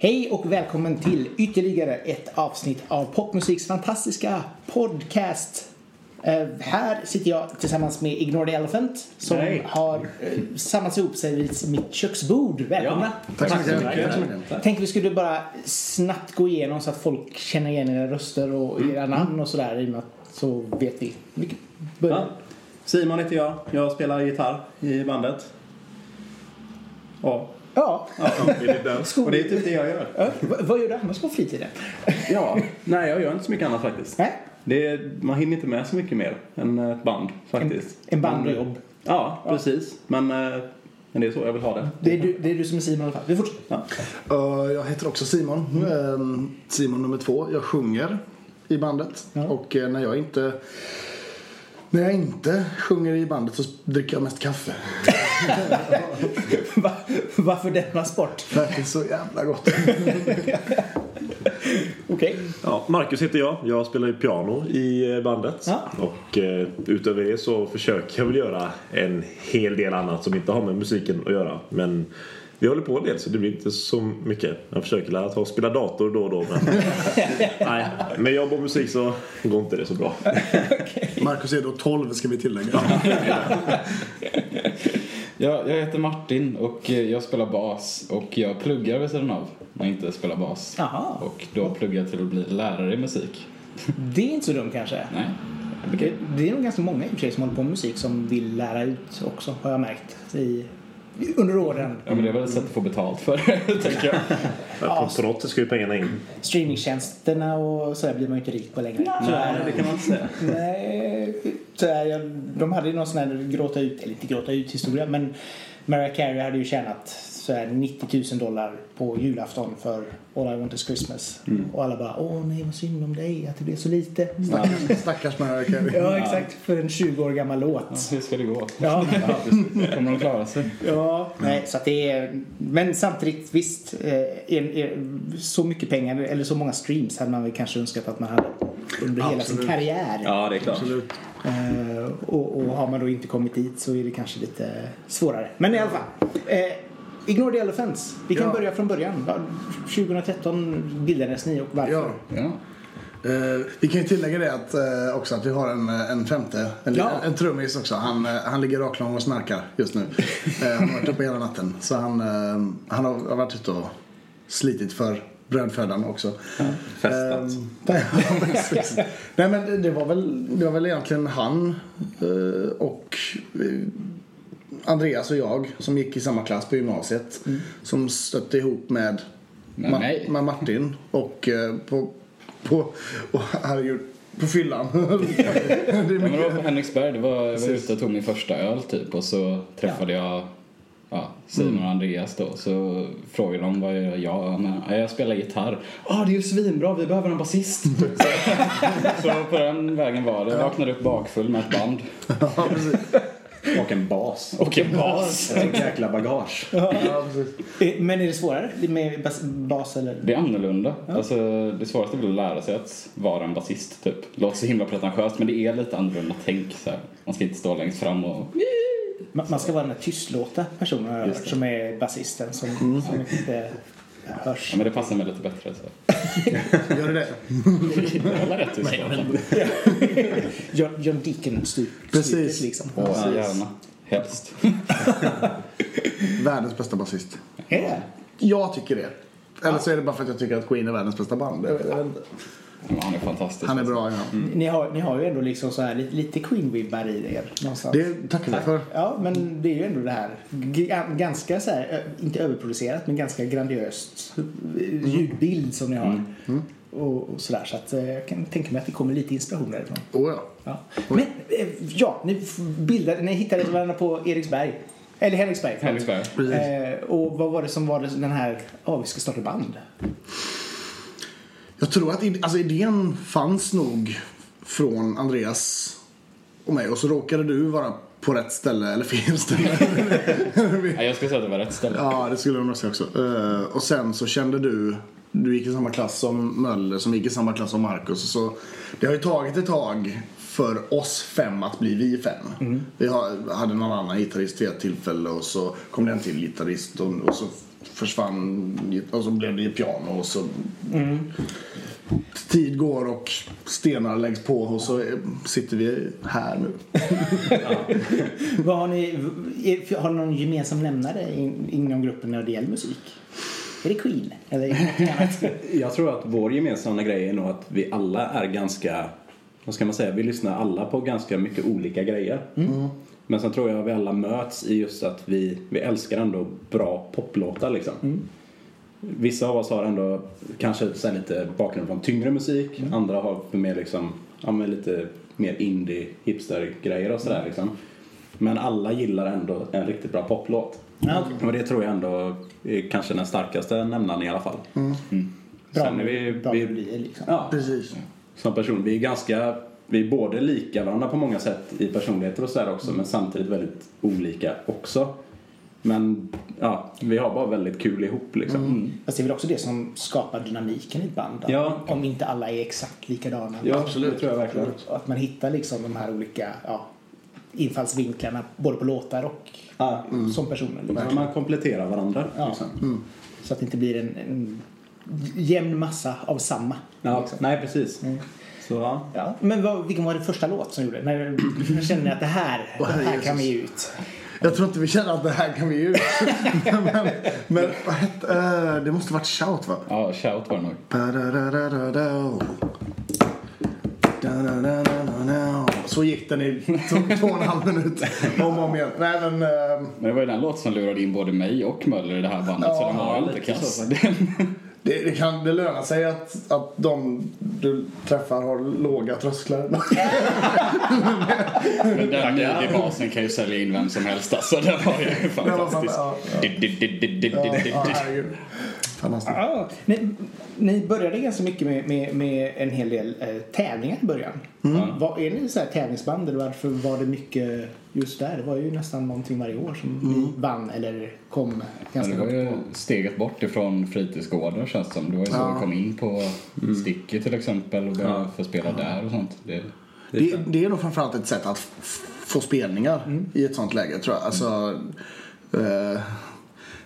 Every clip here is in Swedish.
Hej och välkommen till ytterligare ett avsnitt av Popmusiks fantastiska podcast. Eh, här sitter jag tillsammans med Ignore the Elephant som Hej. har uh, samlats ihop sig vid mitt köksbord. Välkomna! Tack så Tack så mycket. Tack så mycket. Jag tänkte vi skulle bara snabbt gå igenom så att folk känner igen era röster och era namn och sådär. i och med att Så vet vi. Ja. Simon heter jag. Jag spelar gitarr i bandet. Ja. Ja. Och det är typ det jag gör. Ja, vad gör du annars på fritiden? Ja. Nej, jag gör inte så mycket annat faktiskt. Nej? Det är, man hinner inte med så mycket mer än ett band faktiskt. En band och Men- jobb. Ja, precis. Men, eh, men det är så jag vill ha det. Det är du, det är du som är Simon i alla fall. Vi fortsätter. Ja. Uh, jag heter också Simon. Ehm, Simon nummer två. Jag sjunger i bandet. Ja. Och eh, när jag inte när jag inte sjunger i bandet så dricker jag mest kaffe. Va, varför denna sport? För att det är så jävla gott. Okej. Ja, Marcus heter jag. Jag spelar ju piano i eh, bandet. Ja. Och eh, utöver det så försöker jag väl göra en hel del annat som inte har med musiken att göra. Men vi håller på en del så det blir inte så mycket. Jag försöker lära ta och spela dator då och då. Men, nej, med jobb och musik så går inte det så bra. Marcus är då 12 ska vi tillägga. Jag, jag heter Martin och jag spelar bas och jag pluggar vid sidan av när jag inte spelar bas. Jaha. Och då pluggar jag till att bli lärare i musik. Det är inte så dumt kanske. Nej. Det, det är nog ganska många i och för sig som håller på med musik som vill lära ut också har jag märkt i, under åren. Ja men det är väl ett sätt att få betalt för det, tänker jag. På, på något sätt ska ju pengarna in. Streamingtjänsterna och sådär blir man ju inte rik på längre. Nej, det kan man inte säga. Nej, jag, de hade ju någon sån här gråta ut, eller inte gråta ut historia, men Mariah Carey hade ju tjänat sådär 90 000 dollar på julafton för All I Want Is Christmas. Och alla bara, åh nej vad synd om dig att det blev så lite. Stackars Mariah Carey. Ja, exakt. För en 20 år gammal Ja, låt. hur ska det gå? Ja, Ja. Kommer de klara sig? ja. Nej, så att det är... Men samtidigt, visst. Eh, en, en, så mycket pengar, eller så många streams hade man väl kanske önskat att man hade under hela sin Absolut. karriär. Ja, det är klart. Absolut. Eh, och, och har man då inte kommit dit så är det kanske lite svårare. Men i alla fall. Eh, Ignore the Elephants. Vi kan Ja. börja från början. Va- 2013 bildades ni och varför? Ja. Ja. Eh, vi kan ju tillägga det att, eh, också att vi har en, eh, en femte, en, Ja. en trummis också. Han, eh, han ligger raklång och snarkar just nu. Eh, han har varit uppe hela natten. Så han, eh, han har, har varit ute och slitit för brödfödan också. Festat. Ja, precis. Nej men det- var väl, det var väl egentligen han eh, och eh, Andreas och jag som gick i samma klass på gymnasiet. Som stötte ihop med, Med Ma- med Martin och eh, på, på, och, herregud, på fyllan. det Ja, var på Henriksberg, det var, jag var ute och tog min första öl typ och så träffade jag ja, Simon och Andreas då. Så frågade de vad jag gör. Ja, men, ja, jag spelar gitarr. Ja, det är ju svinbra, vi behöver en basist. så, så på den vägen var det. Jag vaknade upp bakfull med ett band. Ja, precis. Och en bas. Och en bas. Ett jäkla bagage. Ja. Eh, Men är det svårare med bas, bas eller? Det är annorlunda. Alltså, det svåraste är väl att lära sig att vara en basist typ. Låter så himla pretentiöst men det är lite annorlunda tänk. Så här. Man ska inte stå längst fram och... Man ska vara den här tystlåta personen har hört, som är basisten som, som inte hörs. Ja, men det passar mig lite bättre. Så. Gör det. John, John Deacon-stycket Precis. liksom. Ja, gärna. Helst. Världens bästa basist. Är det? Jag tycker det. Eller så är det bara för att jag tycker att Queen är världens bästa band. Han är fantastisk. Han är bra, ja. Ni, har, ni har ju ändå liksom så här lite, lite Queen-vibbar i er någonstans. Det tackar vi för. Ja, men det är ju ändå det här g- ganska så här, inte överproducerat, men ganska grandiöst eh, ljudbild som ni har. Och, och sådär, så att eh, jag kan tänka mig att det kommer lite inspiration därifrån. Oh, ja. Ja. Men eh, ja, ni bildade, ni hittade varandra på Eriksberg. Eller Henriksberg. Henriksberg. Eh, och vad var det som var det, den här, ja vi ska starta band? Jag tror att alltså, idén fanns nog från Andreas och mig och så råkade du vara på rätt ställe eller fel ställe. Ja, jag skulle säga att det var rätt ställe. ja, det skulle jag nog säga också. Eh, och sen så kände du du gick i samma klass som Möller som gick i samma klass som Marcus. Så det har ju tagit ett tag för oss fem att bli vi fem. Vi har, hade någon annan gitarrist vid ett tillfälle och så kom det en till gitarrist och, och så försvann och så blev det piano och så tid går och stenar läggs på och så sitter vi här nu. Vad har, ni, har ni någon gemensam nämnare in, inom gruppen när det gäller musik? Är det Queen? Eller? Jag tror att vår gemensamma grej är nog att vi alla är ganska, vad ska man säga, vi lyssnar alla på ganska mycket olika grejer. Men sen tror jag att vi alla möts i just att vi, vi älskar ändå bra poplåtar liksom. Vissa av oss har ändå kanske så lite bakgrund från tyngre musik, andra har för mer liksom, ja lite mer indie, hipster-grejer och sådär liksom. Men alla gillar ändå en riktigt bra poplåt. Ja, okej. Och det tror jag ändå är kanske den starkaste nämnaren i alla fall. Bra, Sen är vi, bra vi, melodier liksom. ja, Precis. som person. Vi är ganska, vi är både lika varandra på många sätt i personligheter och sådär också men samtidigt väldigt olika också. Men ja, vi har bara väldigt kul ihop liksom. Fast det är väl också det som skapar dynamiken i ett band. Ja. Om inte alla är exakt likadana. Ja, absolut. Tror jag verkligen. Att man hittar liksom de här olika ja, infallsvinklarna både på låtar och Ja. som personer. Liksom. Men man kompletterar varandra. Ja. Liksom. Så att det inte blir en, en jämn massa av samma. Ja, liksom. nej precis. Så ja. Ja, men vad, vilken var det första låt som gjorde? När du kände att det här, det här kan vi ge ut. Jag tror inte vi känner att det här kan vi ju. men, men vad hette, eh, det måste varit Shout va? Ja, shout var det nog. Så gick den i två, och en halv minut. Om och om igen. Nej men... ehm, Men det var ju den låt som lurade in både mig och Möller i det här bandet så den var ju lite kass. Det, det kan det löna sig att, att de du träffar har låga trösklar. Men den midi-basen kan ju sälja in vem som helst alltså. Den var ju fantastisk. ja, ja. Ja. Fantastiskt. Ja, ni, ni började ganska mycket med, med, med en hel del eh, tävlingar i början. Var, är ni så här tävlingsband eller varför var det mycket just där? Det var ju nästan någonting varje år som ni vann eller kom ganska det var ju på. steget bort ifrån fritidsgårdar känns det som. Det var ju så vi kom in på Sticky till exempel och började få spela där och sånt. Det, Det, det är nog framförallt ett sätt att få spelningar i ett sånt läge tror jag. Alltså, eh,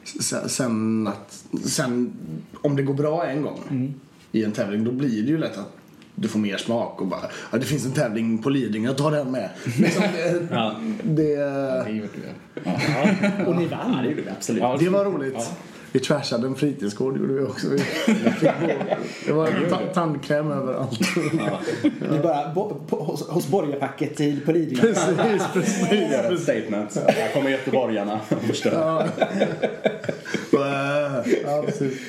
sen, sen, att, sen om det går bra en gång i en tävling då blir det ju lätt att du får mer smak och bara ja, det finns en tävling på Lidingö, jag tar den med. Liksom, det, Ja. det, det gjorde vi. Ja. Och ni vann. Ja, det gjorde vi absolut. Ja, det var roligt. Vi trashade en fritidsgård gjorde vi också. Vi fick gå- Det var ta- tandkräm överallt. Ni bara bo, på, hos, hos borgarpacket i, på Lidingö. precis, precis. Ett statement. Här kommer göteborgarna och förstör. Ja, precis.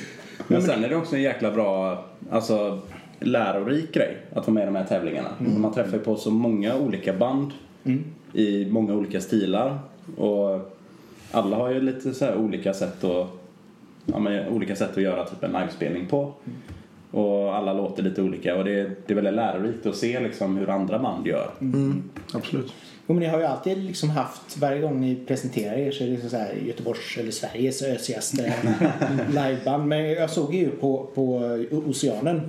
Men sen är det också en jäkla bra, alltså lärorik grej att vara med i de här tävlingarna. Man träffar ju på så många olika band i många olika stilar. Och alla har ju lite så här olika sätt att, ja, men, olika sätt att göra typ en livespelning på. Och alla låter lite olika och det, det är väldigt lärorikt att se liksom hur andra band gör. Absolut. Jo, men ni har ju alltid liksom haft, varje gång ni presenterar er så är det liksom så här Göteborgs eller Sveriges ösigaste liveband. Men jag såg ju på, på Oceanen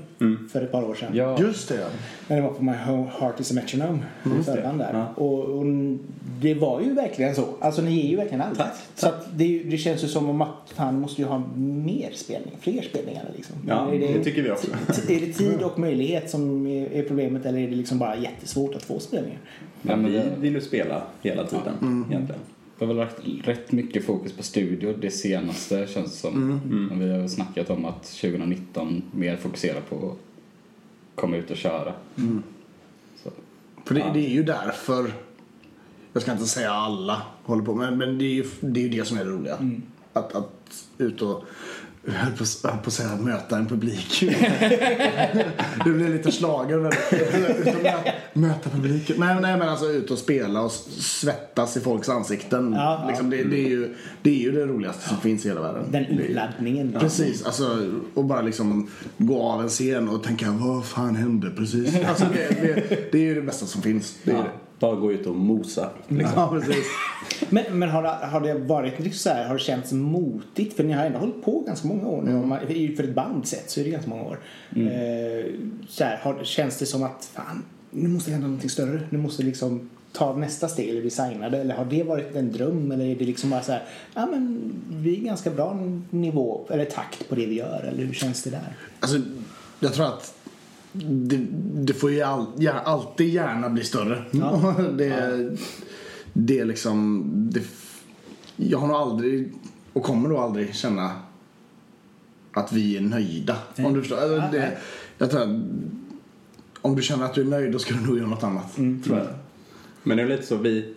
för ett par år sedan. Ja, Just det, ja. När det var på My Heart is a Metronome. Mm, förband där. Ja. Och, och det var ju verkligen så. Alltså ni ger ju verkligen allt. Tack. Så att det, det känns ju som om att fan måste ju ha mer spelning, fler spelningar liksom. Ja, är det tycker vi också. t- Är det tid och möjlighet som är är problemet eller är det liksom bara jättesvårt att få spelningar? Ja, men vi det- vill ju spela hela tiden egentligen. Det har väl lagt rätt mycket fokus på studio det senaste känns det som. Men vi har snackat om att 2019 mer fokuserar på komma ut och köra. Så. För det, det är ju därför, jag ska inte säga alla håller på, men, men det, är ju, det är ju det som är det roliga. Att, att ut och, jag höll på, höll på att säga möta en publik. det blir lite slager möta, möta publiken. Nej, nej men alltså ut och spela och svettas i folks ansikten. Ja, ja. liksom, det, det, är ju, det är ju det roligaste som finns i hela världen. Den urladdningen. Precis, alltså, och bara liksom gå av en scen och tänka vad fan hände precis. Alltså, det, det, det är ju det bästa som finns. Det är Ja. det. Bara gå ut och mosa. Liksom. Ja, precis. Men, men har, det, har det varit så här, har det känts motigt? För ni har ändå hållit på ganska många år nu. Man, för ett band sett så är det ganska många år. Eh, så här, har, känns det som att fan, nu måste det hända någonting större. Nu måste liksom ta nästa steg eller designa det. Eller har det varit en dröm? Eller är det liksom bara så här, ja men vi är ganska bra nivå eller takt på det vi gör. Eller hur känns det där? Alltså, jag tror att det, det får ju all, gär, alltid gärna bli större. Ja. det, det är liksom... Det, jag har nog aldrig och kommer nog aldrig känna att vi är nöjda. Om du förstår. Alltså, Ja, det, nej. jag tror att, om du känner att du är nöjd då ska du nog göra något annat. Tror jag. Men det är lite så vi,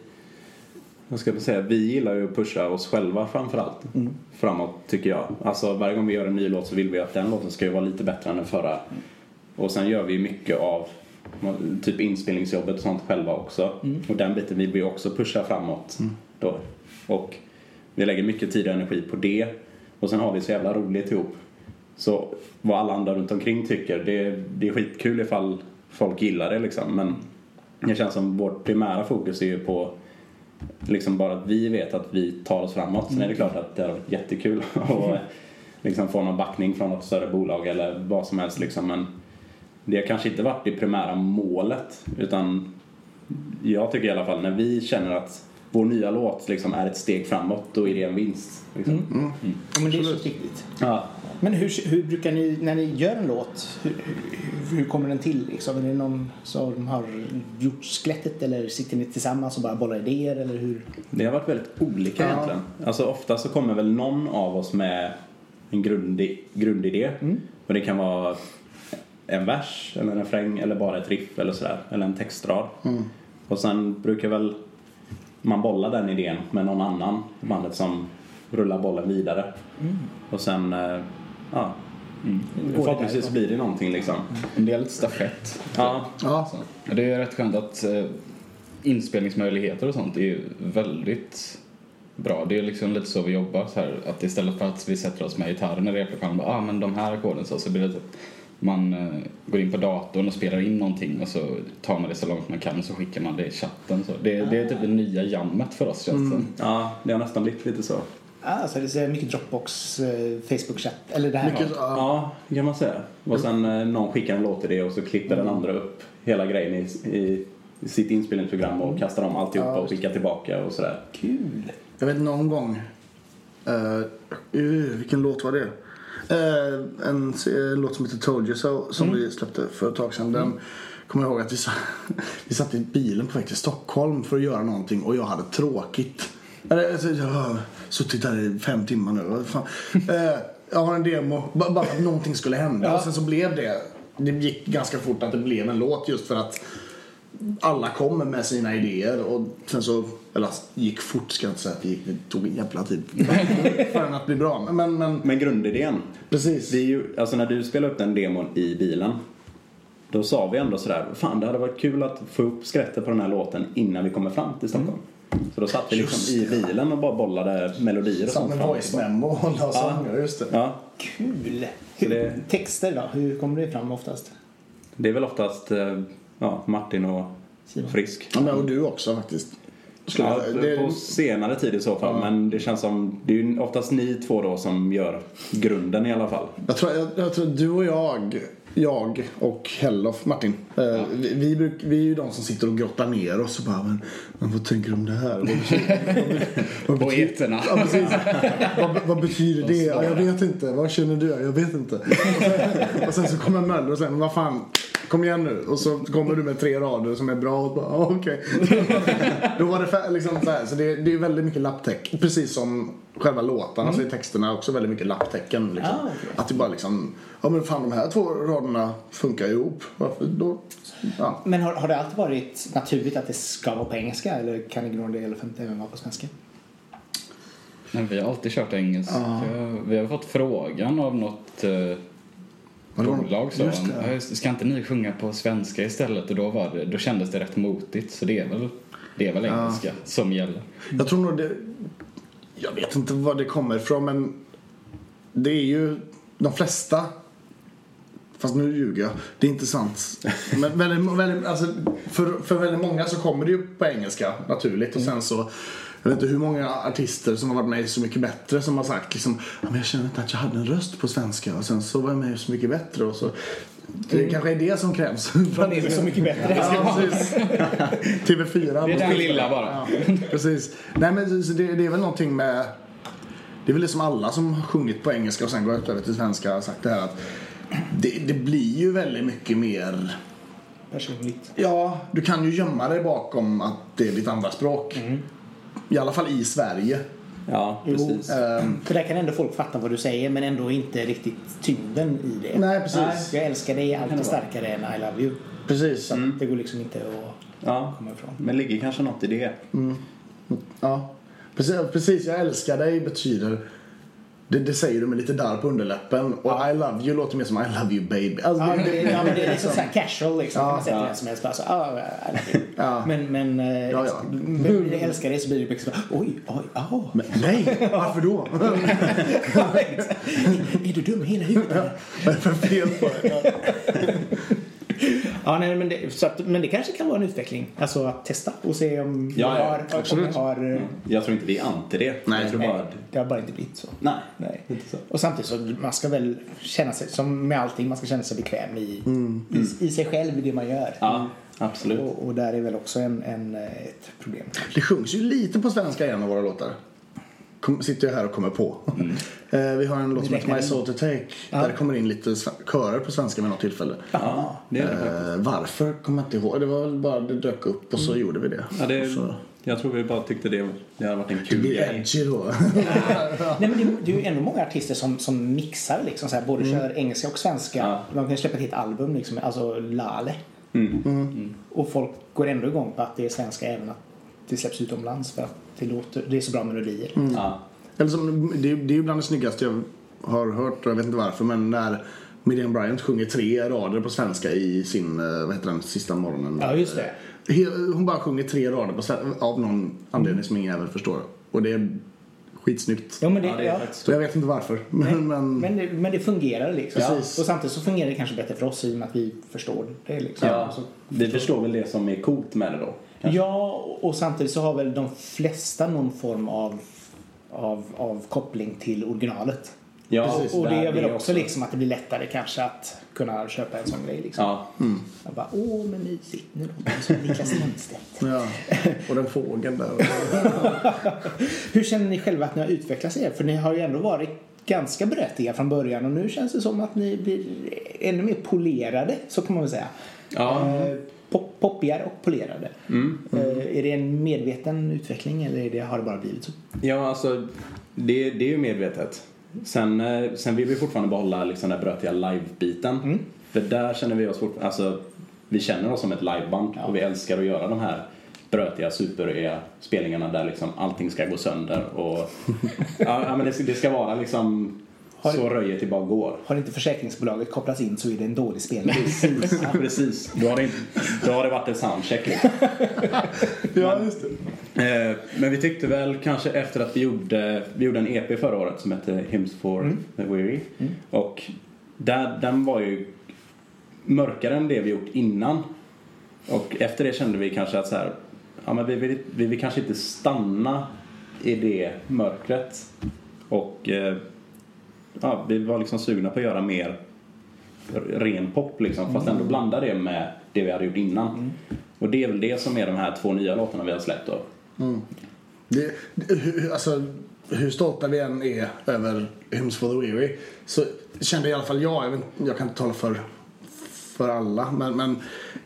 vad ska säga, vi gillar ju att pusha oss själva framförallt. Framåt tycker jag. Alltså varje gång vi gör en ny låt så vill vi att den låten ska ju vara lite bättre än den förra. Och sen gör vi mycket av typ inspelningsjobbet och sånt själva också. Och den biten vill vi också pusha framåt då. Och vi lägger mycket tid och energi på det. Och sen har vi så jävla roligt ihop. Så vad alla andra runt omkring tycker, det, det är skitkul ifall folk gillar det liksom. Men det känns som vårt primära fokus är ju på liksom bara att vi vet att vi tar oss framåt. Sen är det klart att det har varit jättekul att liksom få någon backning från något större bolag eller vad som helst liksom. Men det har kanske inte varit det primära målet utan jag tycker i alla fall när vi känner att vår nya låt liksom är ett steg framåt då är det en vinst. Liksom. Ja, men det är så viktigt. Ja. Men hur, hur brukar ni, när ni gör en låt, hur, hur, hur kommer den till? Liksom? Är det någon som har gjort skelettet eller sitter ni tillsammans och bara bollar idéer eller hur? Det har varit väldigt olika Ja. egentligen. Alltså ofta så kommer väl någon av oss med en grundi, grundidé. Och det kan vara en vers eller en refräng eller bara ett riff eller sådär. Eller en textrad. Och sen brukar väl man bolla den idén med någon annan i bandet som rullar bollen vidare. Och sen, eh, ja. det Förhoppningsvis därifrån? blir det någonting liksom. En del stafett. Ja, Ja. Så. Det är rätt skönt att eh, inspelningsmöjligheter och sånt är ju väldigt bra. Det är liksom lite så vi jobbar så här att istället för att vi sätter oss med gitarren i replokalen och bara, ah men de här ackorden så, så blir det typ man eh, går in på datorn och spelar in någonting och så tar man det så långt man kan och så skickar man det i chatten. Så det, det är typ det nya jammet för oss känns det som. ja, det har nästan blivit lite så. Ah, så det är mycket Dropbox, eh, Facebook-chatt eller det här. Mycket, ja. Ja, det kan man säga. Och sen eh, någon skickar en låt till det och så klipper den andra upp hela grejen i, i, i sitt inspelningsprogram och kastar om alltihopa Ja, och skickar tillbaka och sådär. Kul! Jag vet någon gång. Uh, vilken låt var det? Eh, en, en låt som heter Told You So som vi släppte för ett tag sedan. Den kommer jag ihåg att vi, sa, vi satt i bilen på väg till Stockholm för att göra någonting och jag hade tråkigt. Eller, alltså, Jag har suttit där i fem timmar nu. Fan. Eh, jag har en demo, bara för att någonting skulle hända. Och sen så blev det, det gick ganska fort att det blev en låt just för att alla kommer med sina idéer och sen så, eller gick fort ska jag inte säga att det gick, det tog en jävla tid för den att bli bra. Men, men, men Men grundidén. precis. Vi, är ju- alltså när du spelade upp den demon i bilen. Då sa vi ändå sådär, fan det hade varit kul att få upp skrattet på den här låten innan vi kommer fram till Stockholm. Så då satt vi liksom i bilen och bara bollade melodier och Satt sånt med fram och voice memo och la sånger, just det. Ja, Kul! Hur, det- Texter då? Hur kommer det fram oftast? det är väl oftast eh, ja, Martin och Simon. Frisk. Ja, men, och du också faktiskt. Ja, det, på senare tid i så fall. Men det känns som, det är ju oftast ni två då som gör grunden i alla fall. jag, tror, jag, jag tror du och jag, jag och Hellof, Martin. Eh, vi, vi, bruk, vi är ju de som sitter och grottar ner oss och bara, men, men vad tänker du om det här? Vad betyder, vad betyder, Poeterna. Ja, precis. vad, vad betyder det? Ja, jag vet inte. Vad känner du? Jag vet inte. Och sen, och sen så kommer Möller och säger, men vad fan, kom igen nu. Och så kommer du med tre rader som är bra och bara, ja, okej. Då var det fär- liksom så här. Så det, det är väldigt mycket lapptäck. Precis som själva låtarna så är texterna också väldigt mycket lapptäcken. Liksom. Ah, okej. Att det bara liksom, ja men fan de här två raderna funkar ihop. Varför då? Ja. Men har, har det alltid varit naturligt att det ska vara på engelska eller kan Ignore the Elephant även vara på svenska? Men vi har alltid kört engelska. Vi har fått frågan av något eh, bolag så. just det. "Ja, just- Ska inte ni sjunga på svenska istället? Och då, var det, då kändes det rätt motigt. Så det är väl, det är väl engelska som gäller. Jag tror nog det, jag vet inte var det kommer ifrån men det är ju de flesta Fast nu ljuger jag. Det är inte sant. Men väldigt, väldigt, alltså, för, för väldigt många så kommer det ju på engelska naturligt. Och sen så jag vet inte hur många artister som har varit med i Så Mycket Bättre som har sagt liksom ja, men jag känner inte att jag hade en röst på svenska och sen så var jag med i Så Mycket Bättre och så det kanske är det som krävs. Man är så mycket bättre. Ja, precis. TV4. Det är den lilla bara. Precis. Nej men det, det är väl någonting med Det är väl det som alla som sjungit på engelska och sen gått över till svenska har sagt det här att det, det blir ju väldigt mycket mer Personligt. Ja, du kan ju gömma dig bakom att det är ditt andra språk. I alla fall i Sverige. Ja, precis. Ehm, För där kan ändå folk fatta vad du säger men ändå inte riktigt tyngden i det. Nej, precis. Jag älskar dig alltid starkare än I love you. precis. Så att det går liksom inte att Ja, komma ifrån. men ligger kanske något i det. Ja. Precis, precis, jag älskar dig betyder det, det säger du med lite darr på underläppen. Och I love you låter mer som I love you baby. Alltså, Ja, det, det, ja, men det är liksom så här casual liksom. Ja. man till Ja. vem som helst. Bara så, ah, I love you. Ja. Men, men, eh, Ja, ja. men det älskar dig så blir det liksom oj, oj. Men, nej, varför då? är du dum i hela huvudet? Vad är det för fel på det? Ja, nej, men, det, så att, men det kanske kan vara en utveckling. Alltså att testa och se om Ja, jag ja, har, om jag absolut. har eh, Jag tror inte vi är anti det. Nej. jag tror nej, bara... det har bara inte blivit så. Nej, Nej. inte så. Och samtidigt så man ska väl känna sig, som med allting, man ska känna sig bekväm i, i, i sig själv i det man gör. Ja, absolut. Och, och där är väl också en, en, eh, ett problem. Det sjungs ju lite på svenska i en av våra låtar. Kom, sitter jag här och kommer på. Eh, vi har en låt som heter My. Soul to Take. Där det kommer in lite körer på svenska vid något tillfälle. Ja, det är det. Eh, varför kommer jag inte ihåg. Det var väl bara det dök upp och så gjorde vi det. Ja, det Så, jag tror vi bara tyckte det, det hade varit en det kul blir grej. edgy då. Nej, men det, det är ju ändå många artister som, som mixar liksom så här, både kör engelska och svenska. Ja. De kan ju släppa ett helt album liksom, alltså Lale. Mm. Och folk går ändå igång på att det är svenska även att det släpps utomlands för att det, låter, det är så bra melodier. Ja. Eller som, det, det är ju bland det snyggaste jag har hört och jag vet inte varför men när Miriam Bryant sjunger tre rader på svenska i sin, eh, vad heter den, sista morgonen. Ja, just det. Hon bara sjunger tre rader på svenska av någon anledning som ingen jävel förstår. Och det är skitsnyggt. Ja, men det, Ja, det är ja. Så jag vet inte varför. Men, men, Men, det, men det fungerar liksom. Precis. Och samtidigt så fungerar det kanske bättre för oss i och med att vi förstår det. Liksom. Ja, Så, vi förstår väl det som är coolt med det då. Kanske. ja, och samtidigt så har väl de flesta någon form av, av, av koppling till originalet. Ja, och, och det är väl också liksom att det blir lättare kanske att kunna köpa en sån grej. Liksom. Ja, Jag bara, åh men mysigt, nu låter det som Niklas Lundstedt. ja. Och den fågeln där. Hur känner ni själva att ni har utvecklats er? För ni har ju ändå varit ganska brötiga från början och nu känns det som att ni blir ännu mer polerade, så kan man väl säga. Ja. Eh, pop, poppigare och polerade. Mm. Eh, är det en medveten utveckling eller är det, har det bara blivit så? ja alltså det, det är ju medvetet. Sen, eh, sen vill vi fortfarande behålla liksom den brötiga live-biten. För där känner vi oss fortfarande, alltså vi känner oss som ett liveband och vi älskar att göra de här brötiga, superöiga spelningarna där liksom allting ska gå sönder och ja, ja men det, ska- det ska vara liksom Har- så röjet det bara går. Har inte försäkringsbolaget kopplats in så är det en dålig spelning. Precis, precis. Då har det, inte- då har det varit en soundcheck liksom. ja, just det. Eh, Men vi tyckte väl kanske efter att vi gjorde, vi gjorde en EP förra året som hette Hymns for the Weary. Och där, den var ju mörkare än det vi gjort innan. Och efter det kände vi kanske att så här, ja men vi vill, vi vill kanske inte stanna i det mörkret. Och eh, ja, vi var liksom sugna på att göra mer ren pop liksom, fast ändå blanda det med det vi hade gjort innan. Och det är väl det som är de här två nya låtarna vi har släppt då. Det, det, hur- alltså, hur stolta vi än är över Hymns for the Weary så kände i alla fall jag, jag, vet, jag kan inte tala för, för alla, men, men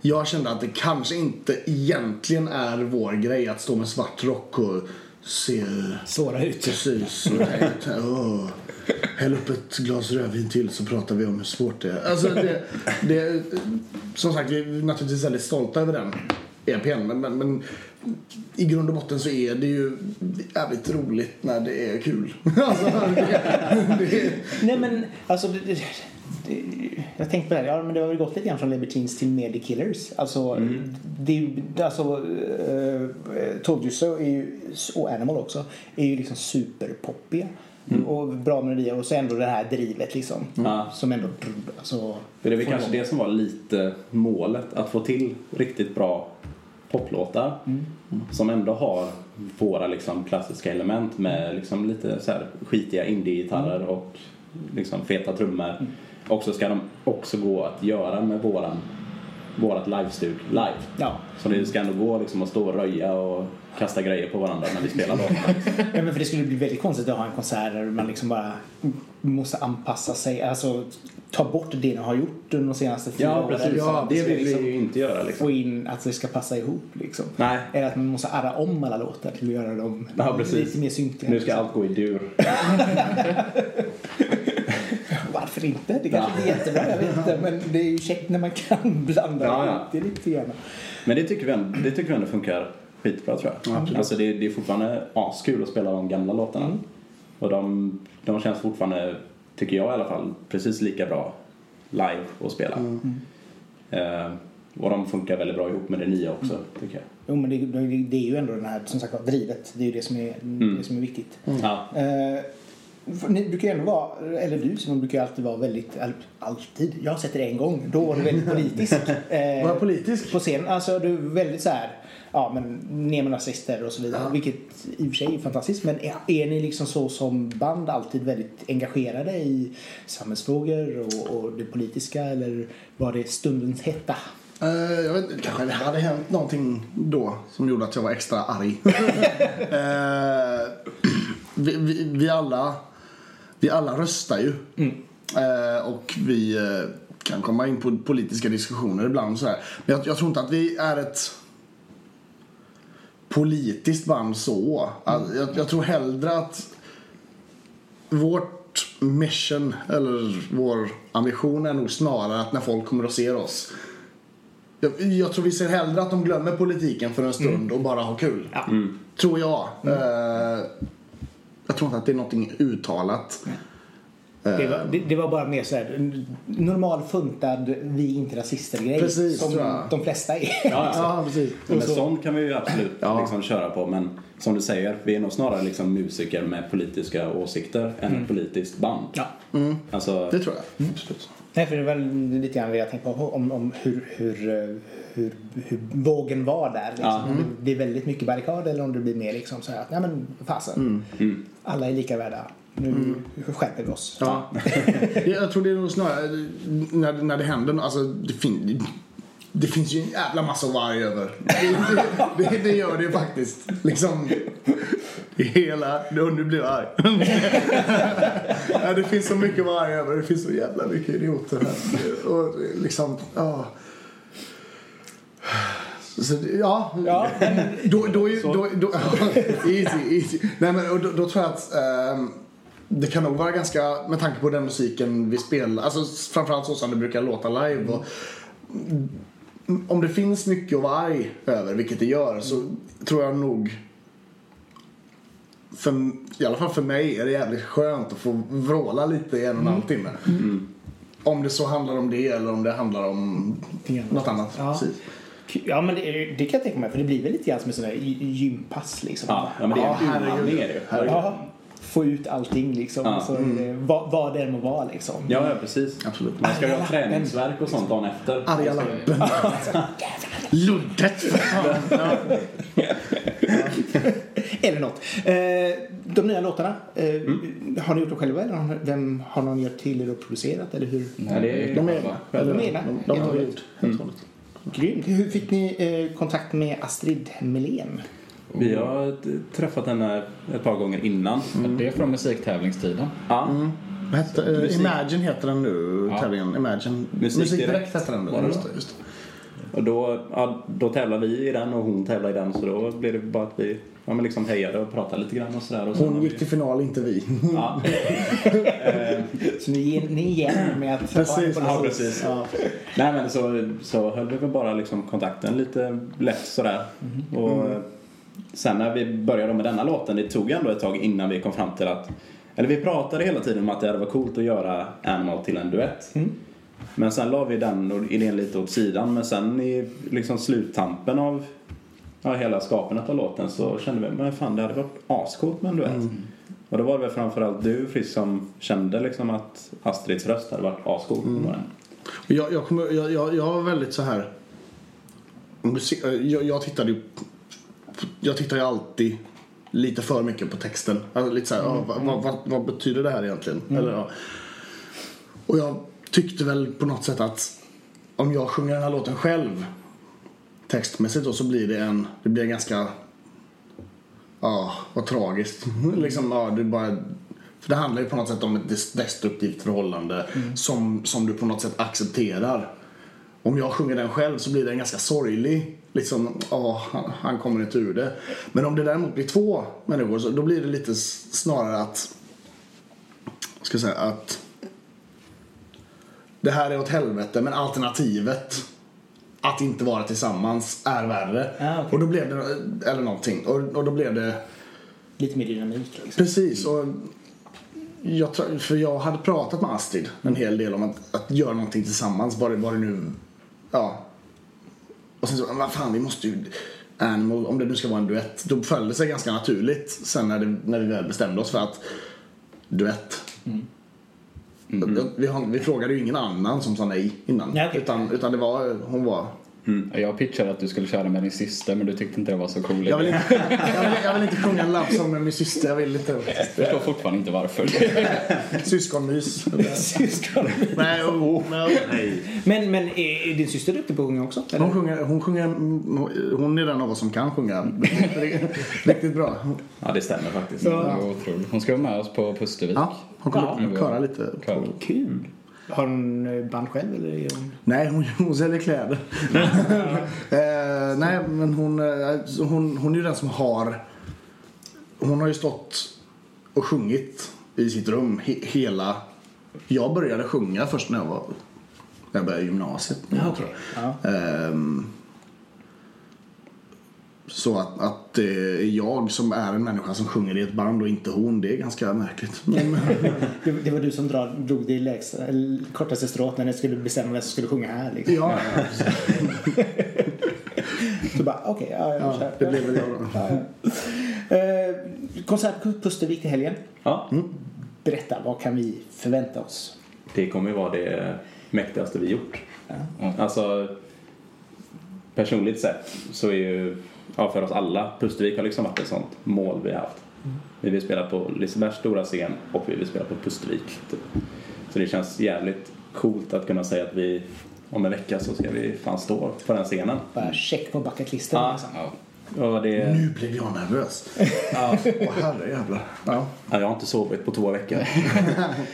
jag kände att det kanske inte egentligen är vår grej att stå med svart rock och se Svåra ut. precis häll upp ett glas rödvin till så pratar vi om hur svårt det är. Alltså det, det, som sagt, vi är naturligtvis väldigt stolta över den EPn men, men, men i grund och botten så är det ju jävligt roligt när det är kul. alltså, det, det, Nej men alltså det, det, det, jag tänkte på det här, ja men det har väl gått lite grann från Libertines till mer The Killers. Alltså, det, är ju- alltså uh, Told You So är ju, och Animal också är ju liksom superpoppiga. Och bra melodier och så ändå det här drivet liksom. Ja. Som ändå, alltså, För det är väl kanske igång. det som var lite målet, att få till riktigt bra poplåtar som ändå har våra liksom klassiska element med liksom lite så här skitiga indie-gitarrer och liksom feta trummor. Och så ska de också gå att göra med våran, vårat livestuk live. Ja. Så det ska ändå gå liksom att stå och röja och kasta grejer på varandra när vi spelar låtarna. Ja, men för det skulle bli väldigt konstigt att ha en konsert där man liksom bara måste anpassa sig, alltså ta bort det ni har gjort under de senaste fyra Ja, åren. precis. Ja, det vill liksom vi ju inte göra liksom. Få in att det ska passa ihop liksom. Nej. Eller att man måste arra om alla låtar till att göra dem Ja, precis. lite mer syntiga. Nu ska allt gå i dur. Varför inte? Det kanske Ja. blir jättebra, jag vet inte. Men det är ju käckt när man kan blanda Ja, ja. det lite grann. Men det tycker vi ändå, det tycker vi ändå funkar skitbra tror jag. Alltså det, det är fortfarande askul att spela de gamla låtarna. Och de, de känns fortfarande, tycker jag i alla fall, precis lika bra live att spela. Eh, och de funkar väldigt bra ihop med det nya också, tycker jag. Jo, men det, det, det är ju ändå den här, som sagt var, drivet. Det är ju det som är, det som är viktigt. Ja. Eh, ni brukar ju ändå vara, eller du Simon brukar alltid vara väldigt, all- alltid, jag har sett det en gång, då var du väldigt politisk. Eh, Var jag politisk? På scen, alltså du är väldigt så här, ja men ner med nazister och så vidare. Vilket i och för sig är fantastiskt. Men är, är ni liksom så som band alltid väldigt engagerade i samhällsfrågor och, och det politiska eller var det stundens hetta? Eh, jag vet inte, kanske det hade hänt någonting då som gjorde att jag var extra arg. Eh, vi, vi, vi alla vi alla röstar ju. Eh, och vi eh, kan komma in på politiska diskussioner ibland så här. Men jag, jag tror inte att vi är ett politiskt band så. Att, jag, jag tror hellre att vårt mission eller vår ambition är nog snarare att när folk kommer och ser oss jag, jag tror vi ser hellre att de glömmer politiken för en stund och bara har kul. Tror jag. Eh, jag tror inte att det är någonting uttalat. Det var, det, det var bara mer så här normal funtad vi inte rasister grej. Precis, som de flesta är. Ja, alltså. Ja, precis. Men sånt kan vi ju absolut Ja. liksom köra på. Men som du säger, vi är nog snarare liksom musiker med politiska åsikter än ett politiskt band. Ja. Alltså, Det tror jag. Absolut. Nej, för det var lite grann det jag tänkte på om, om hur, hur, hur, hur vågen var där. Liksom. Ja. Om det blir väldigt mycket barrikad eller om det blir mer liksom så här att nej men fasen. Alla är lika värda. Nu skärper vi oss. Ja. jag tror det är nog snarare när, när det händer alltså det, fin, det finns ju en jävla massa varg över. Det, det, det gör det faktiskt. Liksom i hela... Nu nu blir jag arg. ja, det finns så mycket varg över. Det finns så jävla mycket idioter här. Och liksom... Ja. Så, ja, Ja, då, då, ju- då, då, easy, easy. Nej, men, och då, då tror jag att ehm, det kan nog vara ganska, med tanke på den musiken vi spelar, alltså framförallt så som det brukar låta live. Och, mm, om det finns mycket att vara arg över, vilket det gör, så tror jag nog för, I alla fall för mig är det jävligt skönt att få vråla lite i en och en halv timme. Om det så handlar om det eller om det handlar om något annat. Ja. Precis. Ja men det, det kan jag tänka mig för det blir väl lite grann som ett sånt där gy- gympass liksom. ja, ja, men det är Ja, en det ju. Ja, få ut allting liksom. Ja. Så, eh, vad, vad det än må vara liksom. Ja, ja, precis. Absolut. Man ska ju ha träningsverk och sånt dagen efter. Arga lappen. Luddet. Ja. Eller något. Eh, de nya låtarna, eh, har ni gjort dem själva eller har, vem, har någon gjort till er och producerat eller hur? Nej, det är De själva. De egna. De, de har vi gjort. Helt och hållet. Grymt. Hur fick ni eh, kontakt med Astrid Melén? Vi har träffat henne ett par gånger innan. Det är från musiktävlingstiden. Ja, Vad hette, eh, Musik. Imagine heter den nu, Ja. tävlingen. Imagine. Musik Musikdirekt Direkt heter den Just då. just det. och då, ja, då tävlar vi i den och hon tävlar i den så då blev det bara att vi ja, men liksom hejade och pratade lite grann och sådär. Och Hon gick till final, inte vi. Ja. Så ni, ni är igen med att Precis. Ja, precis. Ja. Nej men så, så höll vi väl bara liksom kontakten lite lätt sådär. Och eh, sen när vi började med denna låten, det tog ändå ett tag innan vi kom fram till att eller vi pratade hela tiden om att det hade varit coolt att göra Animal till en duett. Men sen la vi den idén lite åt sidan. Men sen i liksom sluttampen av ja, hela skapandet av låten så kände vi men fan det hade varit ascoolt med en duett. Och då var det väl framförallt du Frisk som kände liksom att Astrids röst hade varit ascool. Mm. Jag, jag, kommer, jag, jag, jag var väldigt så här... musik- Jag, jag tittade ju... Jag tittar ju alltid lite för mycket på texten. Alltså lite så här, ja, vad, vad, vad, betyder det här egentligen? Eller, ja. Och jag tyckte väl på något sätt att om jag sjunger den här låten själv textmässigt då så blir det en, det blir en ganska, ja, vad tragiskt. liksom, ja, det bara, för det handlar ju på något sätt om ett des- destruktivt förhållande som, som du på något sätt accepterar. Om jag sjunger den själv så blir den ganska sorglig. Liksom, ja, han, han kommer inte ur det. Men om det däremot blir två människor så då blir det lite snarare att, ska jag säga, att det här är åt helvete men alternativet att inte vara tillsammans är värre. Ah, okej. Och då blev det, eller någonting, och, och då blev det Lite mer dynamik liksom. Precis. Och jag, för jag hade pratat med Astrid en hel del om att, att göra någonting tillsammans. Bara, bara nu... Ja. Och sen så, vad fan vi måste ju... Animal, om det nu ska vara en duett. Då föll det sig ganska naturligt sen när, det, när vi väl bestämde oss för att duett. Vi, har, vi frågade ju ingen annan som sa nej innan. Nej, utan, utan det var, hon var... Jag pitchade att du skulle köra med din syster men du tyckte inte det var så cool Jag vill inte, jag vill, jag vill inte sjunga en love song med min syster. Jag vill inte. Jag förstår fortfarande inte varför. Syskonmys. Syskon. Nej, oh, nej. Men, men är, är din syster duktig på att sjunga också? Eller? Hon, sjunger, hon, sjunger, hon är den av oss som kan sjunga riktigt bra. Ja, det stämmer faktiskt. Otroligt. Hon ska vara med oss på Pustervik. Ja, hon kommer Ja. ja. köra lite. Kör. Kul. Har hon eh, band själv eller är hon... Nej, hon, hon säljer kläder. eh, nej, men hon, eh, hon, hon är ju den som har... Hon har ju stått och sjungit i sitt rum he, hela... Jag började sjunga först när jag var... När jag började gymnasiet. Ja, okej. Ja. Ehm, så att, att det är jag som är en människa som sjunger i ett band och inte hon, det är ganska märkligt. Men, Det, var du som drog det lägsta, eller kortaste strået när ni skulle bestämma vem som skulle sjunga här. Liksom. ja, Så bara, okej, ja, jag ja, det blev väl jag då. Ja, ja. Eh, konsert på Pustervik till helgen. Ja, Berätta, vad kan vi förvänta oss? det kommer ju vara det mäktigaste vi gjort. Ja. Alltså, personligt sett så är ju, ja för oss alla, Pustervik har liksom varit ett sånt mål vi har haft. Vi vill spela på Lisebergs stora scen och vi vill spela på Pustervik. Typ. Så det känns jävligt coolt att kunna säga att vi om en vecka så ska vi fan stå på den scenen. Bara check på bucketlisten. Ja. Liksom. Ja. Det, Nu blev jag nervös. ja, Åh herrejävlar. Ja. Ja, jag har inte sovit på två veckor.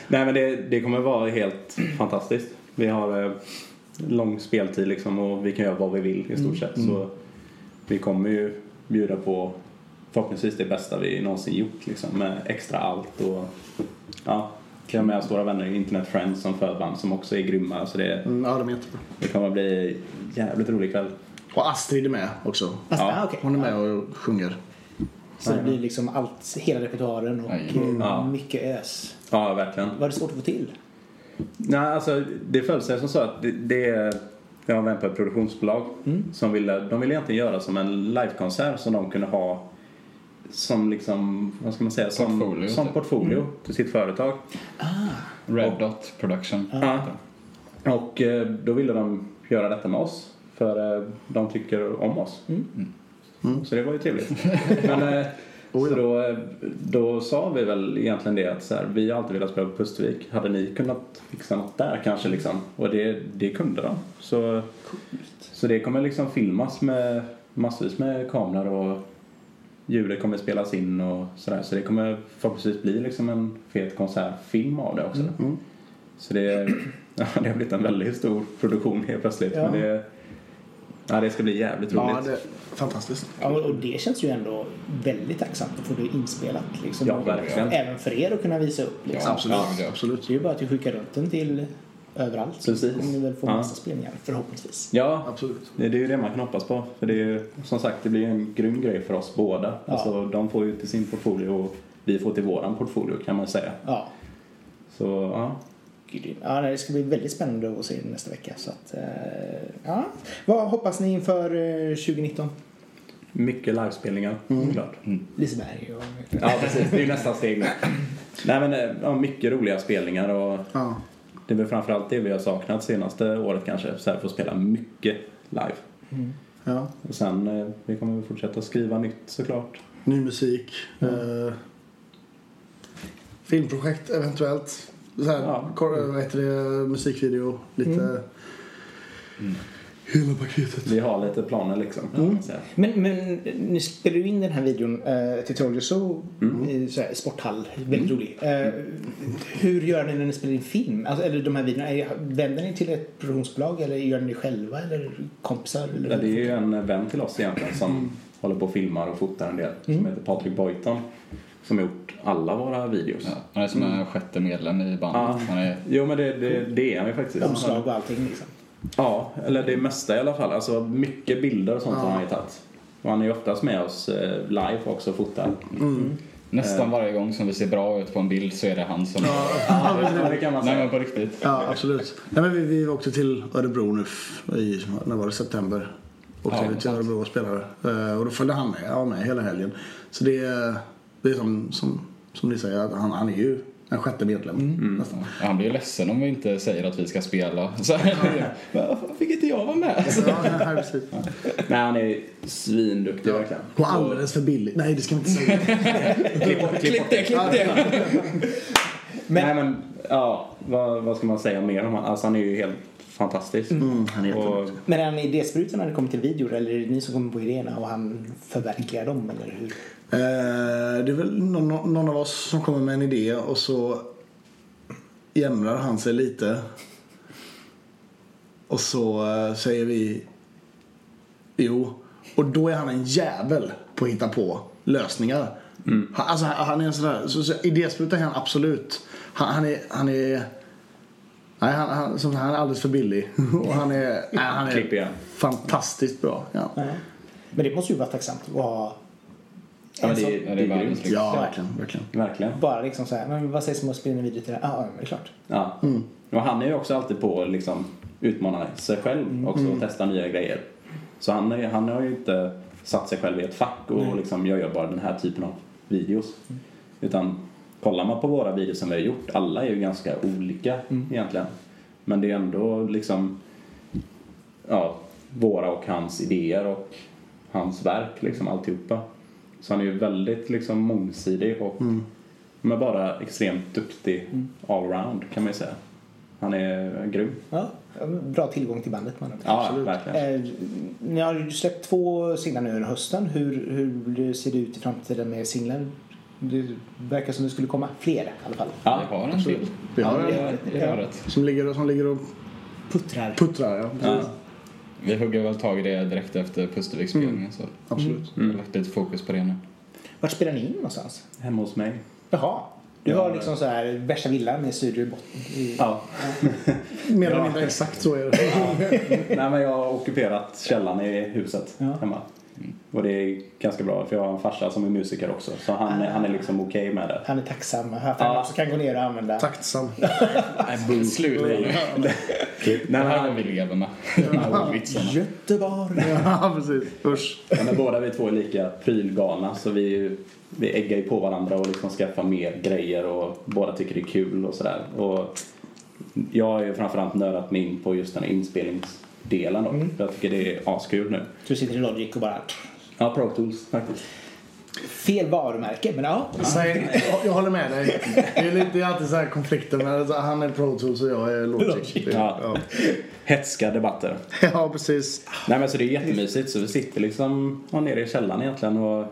Nej men det, det kommer vara helt fantastiskt. Vi har eh, lång speltid liksom och vi kan göra vad vi vill i stort sett. Så vi kommer ju bjuda på förhoppningsvis det bästa vi någonsin gjort liksom med extra allt och ja, har med oss våra vänner Internet Friends som förband som också är grymma. Så det, Mm, ja, de är jättebra. det kommer att bli jävligt rolig kväll. Och Astrid är med också. Alltså, Ja. ah, okej. Hon är med och sjunger. Så det blir liksom allt, hela repertoaren och eh, Ja. mycket ös. Ja, verkligen. Var det svårt att få till? Nej, alltså det föll sig som så att det, det jag var med på ett produktionsbolag som ville, de ville egentligen göra som en livekonsert som de kunde ha som liksom, vad ska man säga, som Portfolio, som typ. portfolio till sitt företag. Red Dot Production. Ja. Och eh, då ville de göra detta med oss för eh, de tycker om oss. Så det var ju trevligt. Men, eh, så då, eh, då sa vi väl egentligen det att så här, vi har alltid velat spela på Pustervik. Hade ni kunnat fixa något där kanske liksom? Och det, det kunde de. Så, så det kommer liksom filmas med massvis med kameror och ljudet kommer spelas in och sådär. Så det kommer förhoppningsvis bli liksom en fet konsertfilm av det också. Så det, ja, det har blivit en väldigt stor produktion helt plötsligt. Ja. Men det, ja, det ska bli jävligt roligt. Ja, det är fantastiskt. Ja, och det känns ju ändå väldigt tacksamt att få det inspelat. Liksom. Ja, verkligen. Även för er att kunna visa upp. Liksom. Absolut. Ja, det- absolut. Så det är ju bara att vi skickar runt den till överallt. Så Precis. kommer ni väl få Ja. massa spelningar förhoppningsvis. Ja, Absolut. det, det är ju det man kan hoppas på. För det är ju, som sagt, det blir en grym grej för oss båda. Ja. Alltså, de får ju till sin portfolio och vi får till våran portfolio kan man säga. Ja. Så ja, Ja, det ska bli väldigt spännande att se nästa vecka. Så att, eh, ja. Vad hoppas ni inför eh, 2019? Mycket livespelningar, såklart. Liseberg och... Ja, precis. Det är ju nästa steg nu. Nej, men eh, ja, mycket roliga spelningar och Ja. det är väl framförallt det vi har saknat senaste året kanske. Så här, få spela mycket live. ja. Och sen, eh, vi kommer väl fortsätta skriva nytt såklart. Ny musik. Eh, filmprojekt eventuellt. Så här, Ja. kor- vad heter det, musikvideo, lite... Hela paketet. Vi har lite planer liksom. säga. Men, men ni spelar ju in den här videon eh, till Trolley Show Mm. i så här, sporthall. Väldigt rolig. Eh, hur gör ni när ni spelar in film? Alltså, eller de här videorna, är, vänder ni till ett produktionsbolag eller gör ni det själva eller kompisar? Eller Ja, Det är ju en vän till oss egentligen som håller på och filmar och fotar en del. Som heter Patrik Boyton. Som har gjort alla våra videos. Ja, han är som en sjätte medlem i bandet. Ja. Han är, Jo men det, det, det är han ju faktiskt. Omslag och allting liksom. Ja, eller det mesta i alla fall. Alltså mycket bilder och sånt har han ju tagit. Och han är ju oftast med oss eh, live också och fotar. nästan varje gång som vi ser bra ut på en bild så är det han som... Ja, det kan man Nej säga. men på riktigt. Ja, absolut. Nej, men vi, vi åkte till Örebro nu i, när var det, september. Åkte Ja, vi till. Örebro och spelade. Eh, och då följde han med, jag var med hela helgen. Så det, är- det är som, som, som ni säger, att han, han är ju en sjätte medlem. Nästan. Ja, Han blir ju ledsen om vi inte säger att vi ska spela. Så, Varför fick inte jag vara med? Ja, ja, precis. Nej, han är svinduktig verkligen. Och alldeles för billigt. Nej, det ska vi inte säga. Klipp, klipp Klipp det, klipp det! Nej men, ja, vad, vad ska man säga mer om honom? Alltså han är ju helt fantastisk. han är och, Men är han idésprutan när det kommer till videor eller är det ni som kommer på idéerna och han förverkligar dem eller hur? Eh, det är väl någon, någon av oss som kommer med en idé och så jämrar han sig lite. Och så eh, säger vi jo. Och då är han en jävel på att hitta på lösningar. Han, alltså, han han är en sån där, så, så, idéspruta är han absolut. Han, han är, han är Nej, han, han, som, han är alldeles för billig. Och han är, nej, han är fantastiskt bra. Ja. Men det måste ju vara tacksamt att ha ja, det, är- Ja, det är grymt. världens ja verkligen. verkligen. Verkligen. bara liksom så här, men vad sägs om att spela en video till det här? Ja, men det är klart. Ja. Och han är ju också alltid på att liksom utmana sig själv också och testa nya grejer. Så han, är, han har ju inte satt sig själv i ett fack och liksom, jag gör bara den här typen av videos. Utan kollar man på våra videos som vi har gjort, alla är ju ganska olika egentligen. Men det är ändå liksom ja, våra och hans idéer och hans verk liksom alltihopa. Så han är ju väldigt liksom mångsidig och men bara extremt duktig allround kan man ju säga. Han är grym. Ja, bra tillgång till bandet man. Ja, verkligen. Eh, ni har ju släppt två singlar nu under hösten. Hur, hur ser det ut i framtiden med singlar? Det verkar som det skulle komma fler i alla fall. Ja, Vi har en till. Vi har Ja, en det är rätt. som ligger, som ligger och Puttrar. puttrar. Ja. ja. Vi hugger väl tag i det direkt efter Pusterviksspelningen så Absolut. vi har lagt lite fokus på det nu. Vart spelar ni in någonstans? Hemma hos mig. Jaha. Du har liksom så här värsta villan med studio i botten. I... Ja. Mer eller mindre exakt så är det. Nej men jag har ockuperat källaren i huset Ja. hemma. Och det är ganska bra för jag har en farsa som är musiker också. Så han, är- han är liksom okej med det. Han är tacksam att han Ja. också kan gå ner och använda. Tacksam. Sluta nu. Nej, Det här han, vi lever med. Här. Göteborg. ja, precis. Usch. Ja, men båda vi två är lika prylgalna så vi, vi äggar ju på varandra och liksom skaffar mer grejer och båda tycker det är kul och sådär. Och jag har ju framförallt nördat mig in på just den här då. För Jag tycker det är askul nu. Du sitter i Logic och bara... Ja, Pro Tools faktiskt. Fel varumärke, men ja. Säg, jag håller med dig. Det är, lite, det är alltid så här konflikter. Men alltså, han är Pro Tools och jag är Logic. Logic. Ja. Ja. Hetska debatter. ja, precis. Nej men så det är jättemysigt så vi sitter liksom ja, nere i källaren egentligen och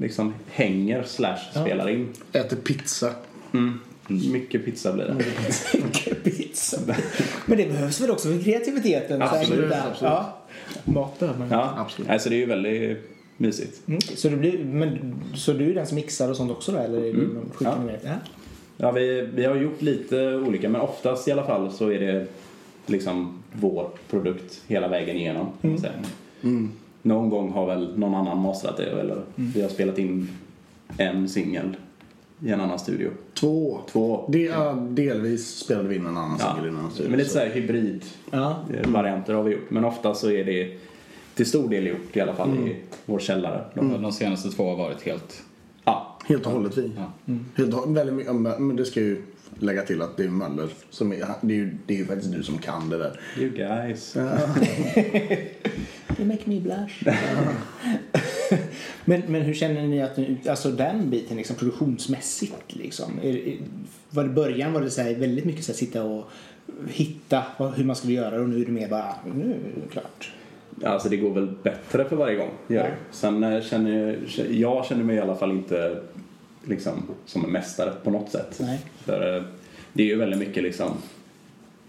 liksom hänger slash spelar in. Äter pizza. Mm. Mycket pizza blir det. Pizza. Men det behövs väl också för kreativiteten? Absolut, där. absolut. Ja. Mat behöver man. Ja, Absolut. Nej, så det är ju väldigt mysigt. Mm. Så, du blir, men, så du är den som mixar och sånt också då? Eller är du någon skickar Ja. med? Ja. Ja, vi, vi har gjort lite olika men oftast i alla fall så är det liksom vår produkt hela vägen igenom. Man säga. Någon gång har väl någon annan mastrat det eller vi har spelat in en singel i en annan studio. Två. Två. Det är, delvis spelade vi in en annan Ja, singel innan. men lite så här hybrid Ja. varianter har vi gjort. Men ofta så är det till stor del gjort i alla fall i vår källare. Då. De senaste två har varit helt... Ja, Helt och hållet vi. Ja. Helt och, väldigt mycket, men det ska ju lägga till att det är Möller som är, det är ju, det är ju faktiskt du som kan det där. you guys. You make me blush. men, men hur känner ni att alltså den biten liksom produktionsmässigt liksom? Är, var det början var det så här, väldigt mycket så här, sitta och hitta hur man skulle göra och nu är det mer bara, nu är det klart. Alltså det går väl bättre för varje gång. Gör. Ja. Sen eh, känner jag, jag känner mig i alla fall inte liksom, som en mästare på något sätt. Nej. För, eh, det är ju väldigt mycket liksom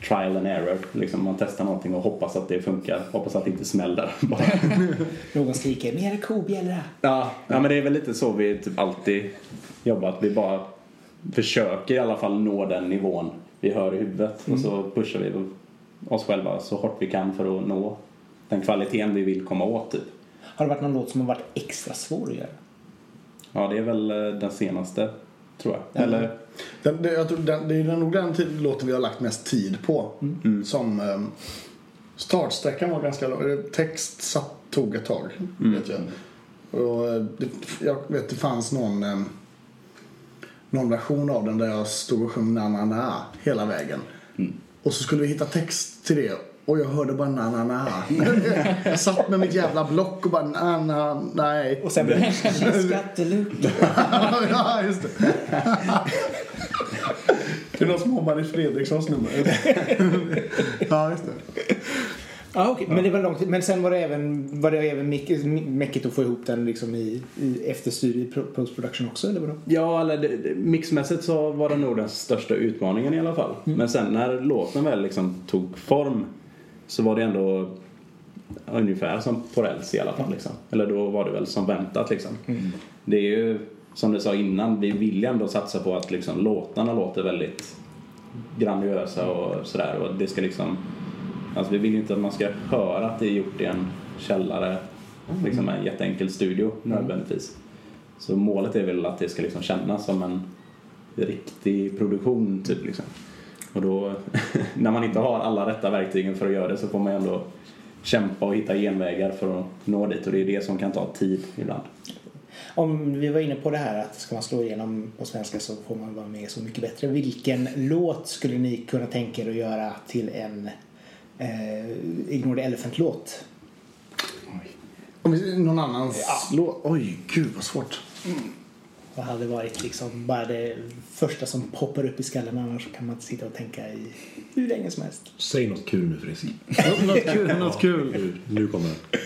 trial and error. Liksom man testar någonting och hoppas att det funkar. Hoppas att det inte smäller. Någon skriker mer kobjällra. ja, ja, men det är väl lite så vi typ alltid jobbat. Vi bara försöker i alla fall nå den nivån vi hör i huvudet. Och så pushar vi oss själva så hårt vi kan för att nå den kvaliteten vi vill komma åt. Typ. Har det varit någon låt som har varit extra svår att göra? Ja, det är väl eh, den senaste, tror jag. Eller, Den, det, jag tror, den, det är nog den låten vi har lagt mest tid på. Som um, startsträckan var ganska lång. Eh, Text satt, tog ett tag. Vet jag. Och, eh, det, jag vet det fanns någon, um, någon version av den där jag stod och sjöng na na na hela vägen. Och så skulle vi hitta text till det. Och jag hörde bara na na na. jag satt med mitt jävla block och bara na na nej. Och sen blev det skattelucka. ja, just det. det är någon som i Fredrikssons nummer. ja, just det. Ja, okej. Men det var långt. Men sen var det även, var det även mäckigt att få ihop den liksom i, i efterstudie, i pro- post-production också, eller vadå? ja, eller det, mixmässigt så var det nog den största utmaningen i alla fall. Men sen när låten väl liksom tog form så var det ändå ungefär som på räls i alla fall. Liksom. Eller då var det väl som väntat liksom. Det är ju som du sa innan, vi vill ju ändå satsa på att liksom, låtarna låter väldigt grandiösa och sådär. Och det ska liksom, alltså vi vill ju inte att man ska höra att det är gjort i en källare, liksom en jätteenkel studio nödvändigtvis. Så målet är väl att det ska liksom kännas som en riktig produktion typ liksom. Och då, när man inte har alla rätta verktygen för att göra det så får man ju ändå kämpa och hitta genvägar för att nå dit och det är det som kan ta tid ibland. Om vi var inne på det här att ska man slå igenom på svenska så får man vara med Så Mycket Bättre. Vilken låt skulle ni kunna tänka er att göra till en eh, Ignore the Elephant-låt? Någon annans låt. Oj, gud vad svårt. Vad hade varit liksom bara det första som poppar upp i skallen annars kan man inte sitta och tänka i hur länge som helst. Säg något kul nu Frisk. något kul. Något kul. Nu, nu kommer det.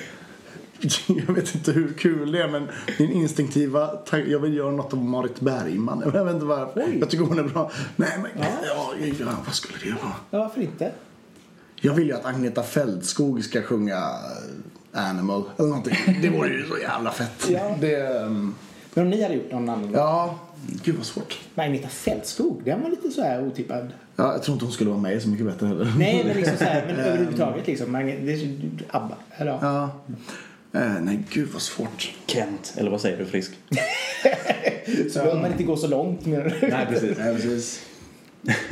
Jag vet inte hur kul det är men min instinktiva jag vill göra något av Marit Bergman. Jag vet inte varför. Oj. Jag tycker hon är bra. Nej men Ja. ja. Ja, vad skulle det vara? Ja, varför inte? Jag vill ju att Agneta Fältskog ska sjunga Animal eller någonting. Det vore ju så jävla fett. Ja. Det, um, Men om ni hade gjort någon annan ja, gud vad svårt. Men Agneta Fältskog, den var lite så här otippad. Ja, jag tror inte hon skulle vara med Så Mycket Bättre heller. Nej, men liksom så här, men överhuvudtaget liksom. Det är ABBA. Eller, ja. Eh, nej, gud vad svårt. Kent, eller vad säger du Frisk? Så behöver man inte gå så långt med Nej precis. Nej, precis.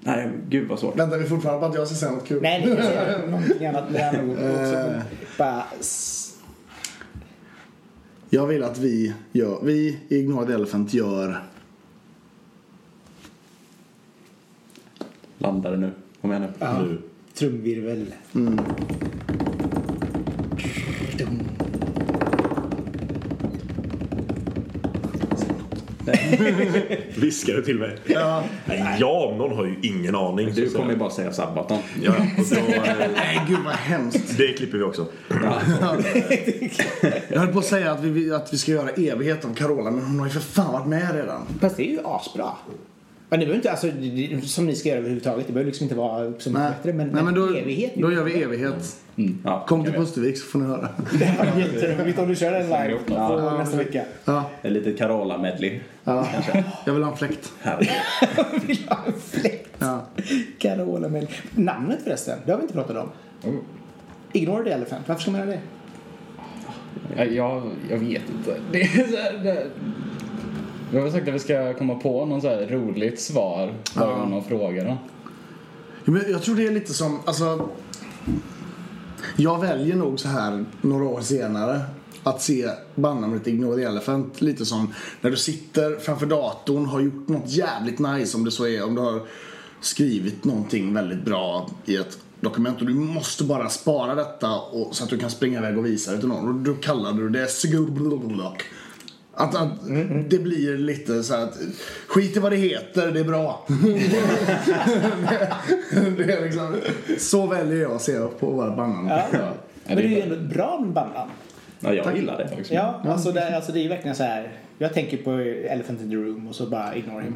Nej, gud vad svårt. Väntar vi fortfarande på att jag ska säga något kul? Nej, kan säga någonting annat med andra ord också. men Bara, Jag vill att vi gör, vi i Ignore the Elephant gör Landade nu. Kom igen nu. ja, Nu. trumvirvel. Viskar du till mig? Ja. Ja, om någon har ju ingen aning. Du kommer ju bara säga Sabaton. jag. Ja, och då, eh, Nej, gud vad hemskt. det klipper vi också. Jag höll på att säga att vi, att vi ska göra evighet om Carola, men hon har ju för fan varit med redan. Fast det är ju asbra. Men det behöver inte, alltså, som ni ska göra överhuvudtaget. Det behöver liksom inte vara så mycket bättre. Men, Nej, men då, evighet. då gör vi evighet. Ja, Kom till Pustervik så får ni höra. Det var jätteroligt om du kör en live på något. nästa vecka. Ja, En liten Carola-medley. ja. Jag vill ha en fläkt. Herregud. Vill ha en fläkt. Ja. Carola med Namnet förresten, det har vi inte pratat om. Oh. Ignore the elephant. Varför ska man göra det? Ja, Jag, jag vet inte. Det är så här, det... Vi har sagt att vi ska komma på någon så här roligt svar varje gång någon frågar. Då. Ja, men Jag tror det är lite som, alltså. Jag väljer nog så här några år senare att se bandnamnet Ignore the Elephant. Lite som när du sitter framför datorn har gjort något jävligt nice om det så är om du har skrivit någonting väldigt bra i ett dokument. Och du måste bara spara detta och, så att du kan springa iväg och visa det till någon. Och då kallar du det Sigurd att, att det blir lite så här att skit i vad det heter, det är bra. det är liksom, så väljer jag att se på våra bandnamn. Ja. Ja. Men det är ju ändå ett bra bandnamn. Ja, jag gillar det. Också. Ja, alltså det, alltså det är ju verkligen så här. Jag tänker på Elephant in the room och så bara ignore him.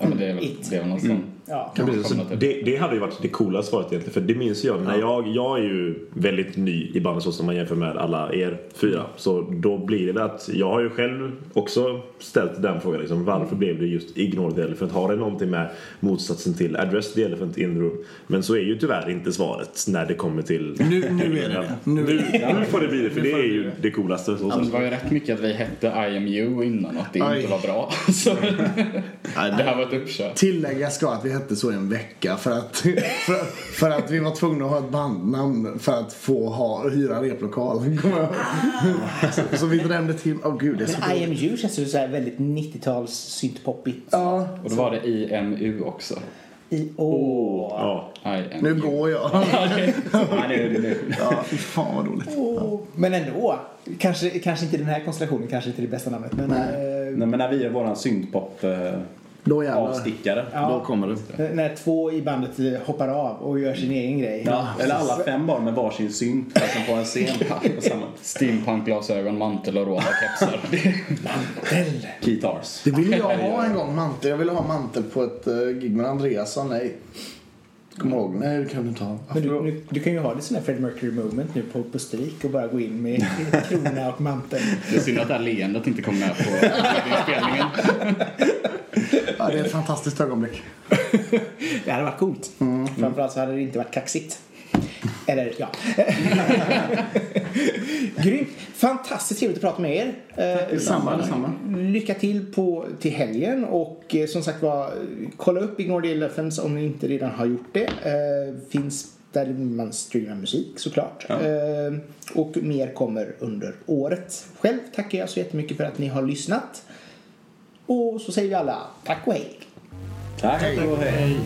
Ja, men det är väl, It. det är väl något sånt. Ja. Ja, precis. Så det, det hade ju varit det coola svaret egentligen. För det minns jag när jag, jag är ju väldigt ny i bandet så som man jämför med alla er fyra. Så då blir det att jag har ju själv också ställt den frågan liksom, varför blev det just Ignore the Elephant? Har det någonting med motsatsen till Address the Elephant in the room? Men så är ju tyvärr inte svaret när det kommer till... Nu, nu är det det. Nu, Nu, nu får det bli det för det är ju det coolaste. Så, Alltså, det var ju rätt mycket att vi hette I am you innan och att det Aj. inte var bra. Så det här var ett uppkör. Tilläggas ska att vi hette så i en vecka för att, för, för att vi var tvungna att ha ett bandnamn för att få ha, hyra replokal. Så, så vi drämde till, åh gud det är så Men I am you känns ju så här väldigt 90-tals syntpoppigt. Ja, Och då var det IMU också. I, åh. ja. IMU. nu går jag. Nej, det, det, det. Ja, fy fan vad dåligt. Åh. Men ändå. Kanske, kanske inte den här konstellationen, kanske inte det bästa namnet. Men, Nej. eh, Nej, men när vi gör våran syntpop eh, Då jävlar. avstickare. Ja. Då kommer det. när- när två i bandet eh, hoppar av och gör sin egen grej. Ja, eller alla fem bara med varsin synt liksom på en scen. Steampunk-glasögon, mantel och rosa kepsar. Mantel. Guitars. Det ville jag ha en gång, mantel. Jag ville ha mantel på ett uh, gig men Andreas sa nej. Kommer ihåg? Nej det kan du inte ha. Men du, nu, du kan ju ha det sån här Fred Mercury moment nu på Pustervik och bara gå in med krona och mantel. Det är synd att det här leendet inte kom med på inspelningen. Ja, det är ett fantastiskt ögonblick. Det hade varit coolt. Framförallt så hade det inte varit kaxigt. Eller ja. Grymt. Fantastiskt trevligt att prata med er. Detsamma, detsamma. Lycka till på, till helgen och eh, som sagt var kolla upp Ignore the Elephants om ni inte redan har gjort det. Eh, finns där man streamar musik såklart. Ja. Eh, och mer kommer under året. Själv tackar jag så jättemycket för att ni har lyssnat. Och så säger vi alla tack och hej. Tack och hej.